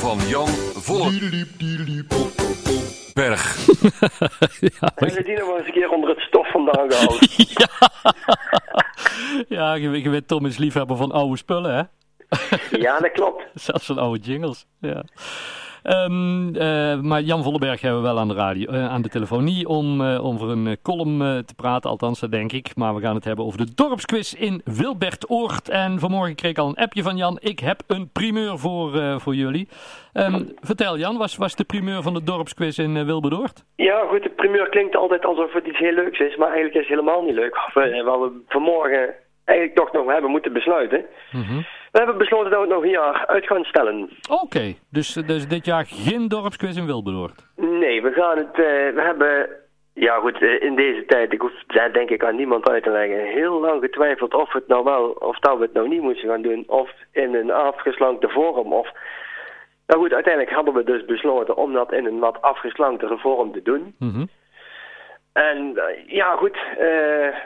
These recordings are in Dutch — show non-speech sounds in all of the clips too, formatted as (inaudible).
van Jan Vollenberg. En we die (laughs) nog wel eens een keer onder het stof vandaan gehouden. (laughs) (laughs) Ja, je, je weet Tom is liefhebber van oude spullen, hè? ja, dat klopt. Zelfs van oude jingles, ja. Ehm, eh, maar Jan Vollenberg hebben we wel aan de, radio, eh, aan de telefoon. Niet om uh, over een column te praten, althans dat denk ik. Maar we gaan het hebben over de dorpsquiz in Wilbertoord. En vanmorgen kreeg ik al een appje van Jan. Ik heb een primeur voor, voor jullie. Um, vertel Jan, was, was de primeur van de dorpsquiz in Wilbertoord? Ja goed, de primeur klinkt altijd alsof het iets heel leuks is. Maar eigenlijk is het helemaal niet leuk. Wat we, wat we vanmorgen eigenlijk toch nog hebben moeten besluiten. Mm we hebben besloten dat we het nog een jaar uit gaan stellen. Oké, dus, dus dit jaar geen dorpsquiz in Wilberdoord? Nee, we gaan het... Uh, we hebben... Ja goed, uh, in deze tijd, ik hoef daar denk ik aan niemand uit te leggen, heel lang getwijfeld of het nou wel, of dat we het nou niet moesten gaan doen, of in een afgeslankte vorm, of... Nou goed, uiteindelijk hadden we dus besloten om dat in een wat afgeslanktere vorm te doen. Mm -hmm. En uh, ja goed, eh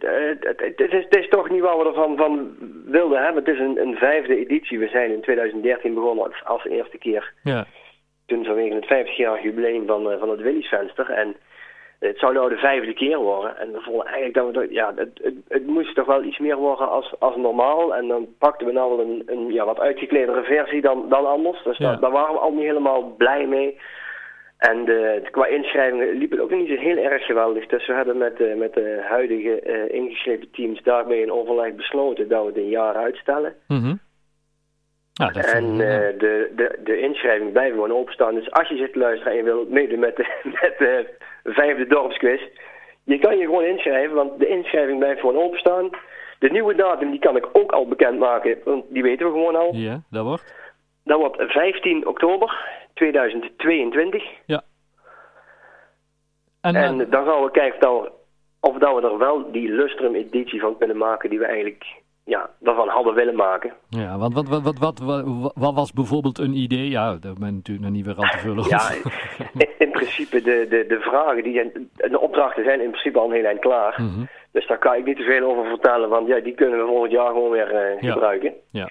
het, het, het, is, het, is, toch niet wat we ervan van wilden hebben. Het is een, een, vijfde editie. We zijn in 2013 begonnen als, als eerste keer. Ja. Toen vanwege het 50-jarig jubileum van, uh, van het Willysvenster. En het zou nou de vijfde keer worden. En we vonden eigenlijk dat we... Ja, het, moest toch wel iets meer worden als, als normaal. En dan pakten we nou wel een, een ja, wat uitgekledere versie dan, dan anders. Dus ja. daar, daar waren we al niet helemaal blij mee. En de, qua inschrijvingen liep het ook niet zo heel erg geweldig. Dus we hebben met, uh, met de huidige uh, ingeschreven teams daarbij in overleg besloten dat we het een jaar uitstellen. Mm -hmm. ja, dat en uh, de, de, de inschrijving blijven gewoon openstaan. Dus als je zit te luisteren en je wilt meedoen met de, (laughs) met de vijfde dorpsquiz, je kan je gewoon inschrijven, want de inschrijving blijft gewoon openstaan. De nieuwe datum die kan ik ook al bekendmaken, want die weten we gewoon al. Ja, dat wordt? Dat wordt 15 oktober 2022. Ja. En, en dan gaan we kijken of dat we er wel die Lustrum-editie van kunnen maken die we eigenlijk ja, daarvan hadden willen maken. Ja, want wat, wat, wat, wat, was bijvoorbeeld een idee? Ja, dat ben natuurlijk nog niet weer al te vullen. ja, in, (laughs) in, principe de, de, de vragen, die, de opdrachten zijn in principe al een heel eind klaar. -hmm. Dus daar kan ik niet te veel over vertellen, want ja, die kunnen we volgend jaar gewoon weer uh, gebruiken. Ja.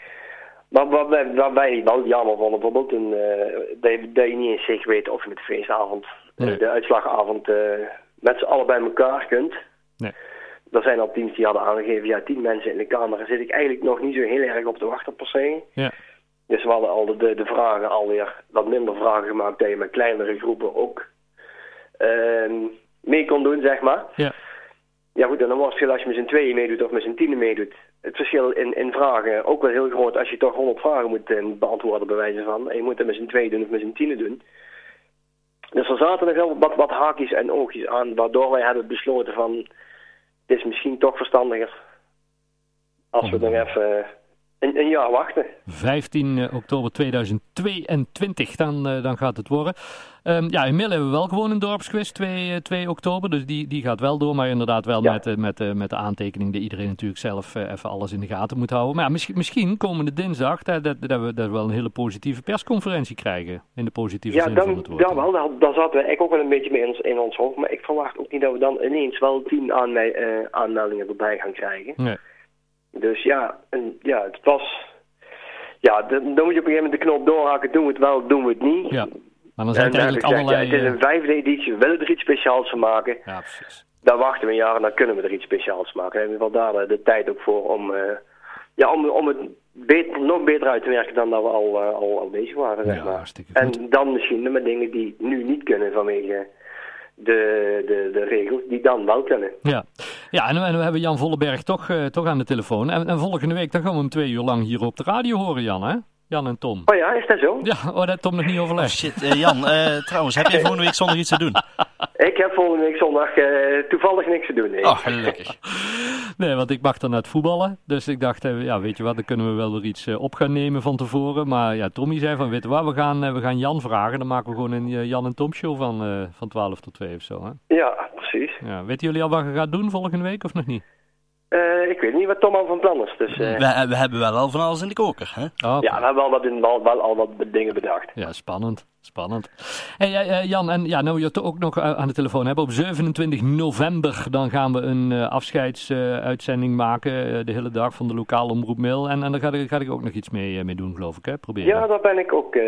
Maar waarbij, waarbij wel jammer vonden, bijvoorbeeld, een, uh, dat, je, niet eens zeker weet of je met de feestavond, nee. de uitslagavond, uh, met z'n allen bij elkaar kunt. Nee. Er zijn al teams die hadden aangegeven, ja, tien mensen in de kamer, daar zit ik eigenlijk nog niet zo heel erg op te wachten per se. Ja. Dus we hadden al de, de, de vragen alweer wat minder vragen gemaakt, dat je met kleinere groepen ook uh, mee kon doen, zeg maar. Ja. Ja goed, en dan was het als je met z'n tweeën meedoet of met z'n tienen meedoet. Het verschil in, in vragen ook wel heel groot als je toch honderd vragen moet uh, beantwoorden bij wijze van. En je moet het met z'n tweeën doen of met z'n tienen doen. Dus er zaten nog wel wat, wat haakjes en oogjes aan, waardoor wij hebben besloten van... Het is misschien toch verstandiger als we nog even een, een, jaar wachten. 15 oktober 2022, dan, uh, dan gaat het worden. Um, ja, in Mil hebben we wel gewoon een dorpsquiz, 2, 2 oktober. Dus die, die gaat wel door, maar inderdaad wel ja. met, met, met de aantekening dat iedereen natuurlijk zelf even alles in de gaten moet houden. Maar ja, misschien, misschien komende dinsdag dat, dat, dat, we, dat we wel een hele positieve persconferentie krijgen. In de positieve ja, zin dan, van het woord. Ja, wel, daar, daar zaten we eigenlijk ook wel een beetje mee in ons, in ons hoofd. Maar ik verwacht ook niet dat we dan ineens wel tien aanme aanmeldingen erbij gaan krijgen. Nee. Dus ja, en, ja, het was... Ja, dan, dan moet je op een gegeven moment de knop doorhaken. Doen we het wel, doen we het niet. Ja, maar dan zijn het eigenlijk gezegd, allerlei... Ja, het is een vijfde editie, we willen er iets speciaals van maken. Ja, precies. Dan wachten we een jaar en dan kunnen we er iets speciaals maken. En we hebben daar de tijd ook voor om, uh, ja, om, om het beter, nog beter uit te werken dan dat we al, uh, al, al bezig waren. Zeg ja, maar. hartstikke En dan misschien met dingen die nu niet kunnen vanwege de, de, de regels, die dan wel kunnen. Ja, ja en, en we hebben Jan Volleberg toch, uh, toch aan de telefoon. En, en, volgende week dan gaan we hem twee uur lang hier op de radio horen, Jan, hè? Jan en Tom. Oh ja, is dat zo? Ja, oh, dat heeft Tom nog niet overlegd. Oh shit, uh, Jan, uh, trouwens, heb jij (laughs) volgende week zondag iets te doen? Ik heb volgende week zondag uh, toevallig niks te doen. Nee. Oh, gelukkig. (laughs) nee, want ik mag dan net voetballen. Dus ik dacht, ja, weet je wat, dan kunnen we wel er iets op gaan nemen van tevoren. Maar ja, Tommy zei van, weet je wat, we gaan, we gaan Jan vragen. Dan maken we gewoon een Jan en Tom show van, van 12 tot 2 of zo, hè? Ja, precies. Ja, weten jullie al wat je gaat doen volgende week of nog niet? Uh, ik weet niet wat Tom al van plan is. Dus, eh, We, we hebben wel al van alles in de koker, hè? Oh, ja, we hebben al wat, in, wel, wel al wat dingen bedacht. Ja, spannend. Spannend. Hey, eh, eh, Jan, en ja, nou je het ook nog eh, aan de telefoon hebben. Op 27 november dan gaan we een eh, afscheidsuitzending maken. eh, de hele dag van de lokale omroep Mail. En, en daar ga ik, ga ik ook nog iets mee, eh, mee doen, geloof ik. Hè? Proberen. Ja, daar ben ik ook eh,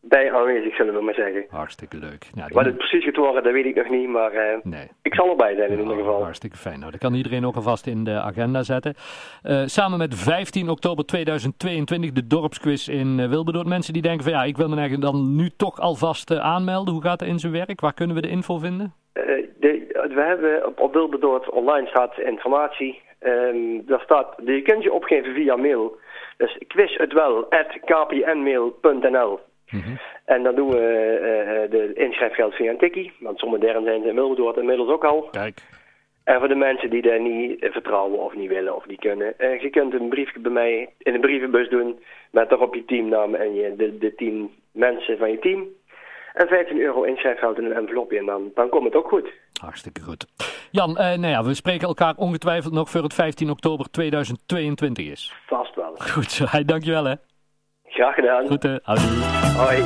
bij aanwezig, zullen we maar zeggen. Hartstikke leuk. Ja, Wat het precies gaat worden, dat weet ik nog niet, maar eh, Nee. ik zal erbij zijn in ieder geval. Hartstikke fijn. Nou, dat kan iedereen ook alvast in de agenda zetten. Eh, samen met 15 oktober 2022 de dorpsquiz in uh, Wilberdoord. Mensen die denken van ja, ik wil me eigenlijk dan nu toch alvast eh, aanmelden. Hoe gaat dat in zijn werk? Waar kunnen we de info vinden? Eh, de, we hebben op, op Wilberdoord online staat informatie. Ehm, daar staat, je kunt je opgeven via mail. Dus quiz het wel, kpnmail.nl. En dan doen we eh, de inschrijfgeld via een tikkie. Want sommige derden zijn ze in Wilberdoord inmiddels ook al. Kijk. En voor de mensen die daar niet eh, vertrouwen of niet willen of niet kunnen. je kunt een briefje bij mij in een brievenbus doen. Met daarop je teamnaam en je, de, de tien mensen van je team. En 15 euro inschrijfgeld in een envelopje. En dan, dan komt het ook goed. Hartstikke goed. Jan, eh, nou ja, we spreken elkaar ongetwijfeld nog voor het 15 oktober 2022 is. Vast wel. Goed zo. Dankjewel hè. Graag gedaan. Goed hè. Houdoe. Hoi.